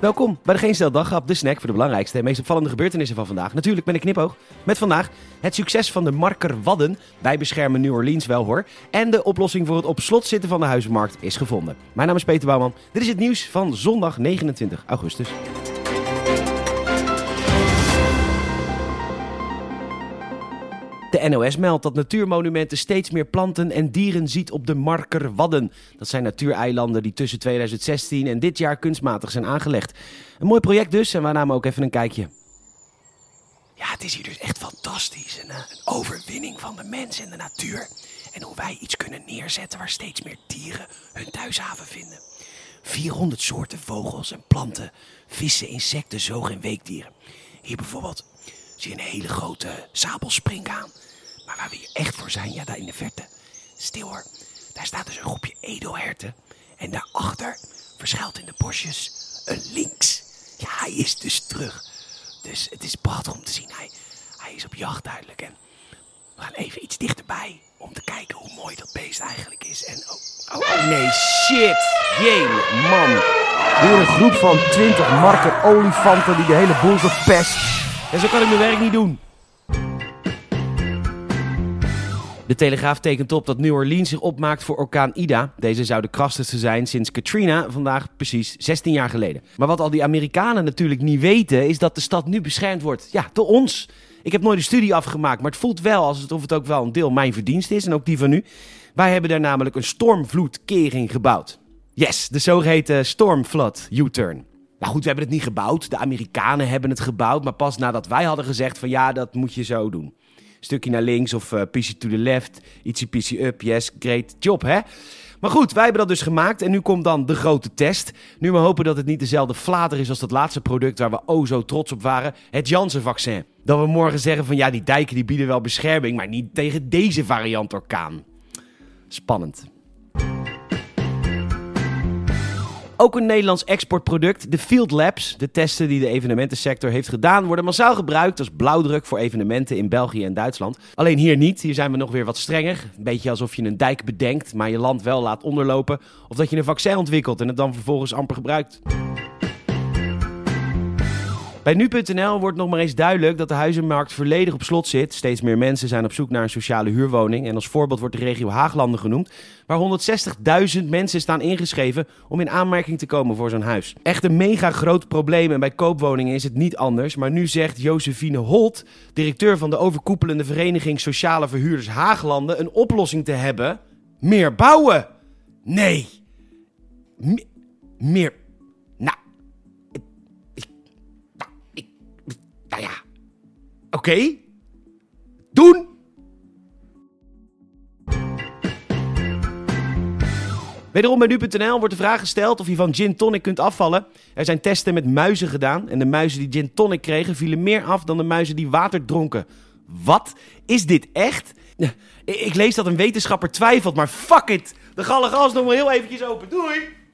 Welkom bij de Geen Stel de snack voor de belangrijkste en meest opvallende gebeurtenissen van vandaag. Natuurlijk met een knipoog. Met vandaag het succes van de marker Wadden. Wij beschermen New Orleans wel hoor. En de oplossing voor het op slot zitten van de huizenmarkt is gevonden. Mijn naam is Peter Bouwman. Dit is het nieuws van zondag 29 augustus. De NOS meldt dat Natuurmonumenten steeds meer planten en dieren ziet op de marker Wadden. Dat zijn natuureilanden die tussen 2016 en dit jaar kunstmatig zijn aangelegd. Een mooi project dus en wij namen ook even een kijkje. Ja, het is hier dus echt fantastisch. Een, eh, een overwinning van de mens en de natuur. En hoe wij iets kunnen neerzetten waar steeds meer dieren hun thuishaven vinden. 400 soorten vogels en planten, vissen, insecten, zoog- en weekdieren. Hier bijvoorbeeld zie je een hele grote sabelspringhaan. Maar waar we hier echt voor zijn, ja, daar in de verte. Stil hoor, daar staat dus een groepje edelherten. En daarachter verschuilt in de bosjes een lynx. Ja, hij is dus terug. Dus het is prachtig om te zien. Hij, hij is op jacht duidelijk. En we gaan even iets dichterbij om te kijken hoe mooi dat beest eigenlijk is. En oh, oh, oh nee, shit. Jee, man. Weer een groep van 20 marker olifanten die de hele boel verpest. En zo kan ik mijn werk niet doen. De Telegraaf tekent op dat New Orleans zich opmaakt voor orkaan Ida. Deze zou de krachtigste zijn sinds Katrina, vandaag precies 16 jaar geleden. Maar wat al die Amerikanen natuurlijk niet weten, is dat de stad nu beschermd wordt. Ja, door ons. Ik heb nooit een studie afgemaakt, maar het voelt wel alsof het ook wel een deel mijn verdienst is en ook die van u. Wij hebben daar namelijk een stormvloedkering gebouwd. Yes, de zogeheten Stormflood U-turn. Nou goed, we hebben het niet gebouwd. De Amerikanen hebben het gebouwd. Maar pas nadat wij hadden gezegd van ja, dat moet je zo doen. Stukje naar links of uh, to the left. Ietsje piece up. Yes, great job hè. Maar goed, wij hebben dat dus gemaakt. En nu komt dan de grote test. Nu we hopen dat het niet dezelfde flater is als dat laatste product waar we oh zo trots op waren. Het Janssen-vaccin. Dat we morgen zeggen van ja, die dijken die bieden wel bescherming. Maar niet tegen deze variant orkaan. Spannend. Ook een Nederlands exportproduct, de Field Labs. De testen die de evenementensector heeft gedaan worden massaal gebruikt als blauwdruk voor evenementen in België en Duitsland. Alleen hier niet, hier zijn we nog weer wat strenger. Een beetje alsof je een dijk bedenkt, maar je land wel laat onderlopen. Of dat je een vaccin ontwikkelt en het dan vervolgens amper gebruikt. Bij nu.nl wordt nog maar eens duidelijk dat de huizenmarkt volledig op slot zit. Steeds meer mensen zijn op zoek naar een sociale huurwoning. En als voorbeeld wordt de regio Haaglanden genoemd, waar 160.000 mensen staan ingeschreven om in aanmerking te komen voor zo'n huis. Echt een mega groot probleem en bij koopwoningen is het niet anders. Maar nu zegt Josephine Holt, directeur van de overkoepelende vereniging Sociale Verhuurders Haaglanden, een oplossing te hebben. Meer bouwen! Nee! Me meer oké. Doen. Wederom bij nu.nl wordt de vraag gesteld of je van gin tonic kunt afvallen. Er zijn testen met muizen gedaan en de muizen die gin tonic kregen vielen meer af dan de muizen die water dronken. Wat? Is dit echt? Ik lees dat een wetenschapper twijfelt, maar fuck it. De gallegal is nog maar heel eventjes open. Doei!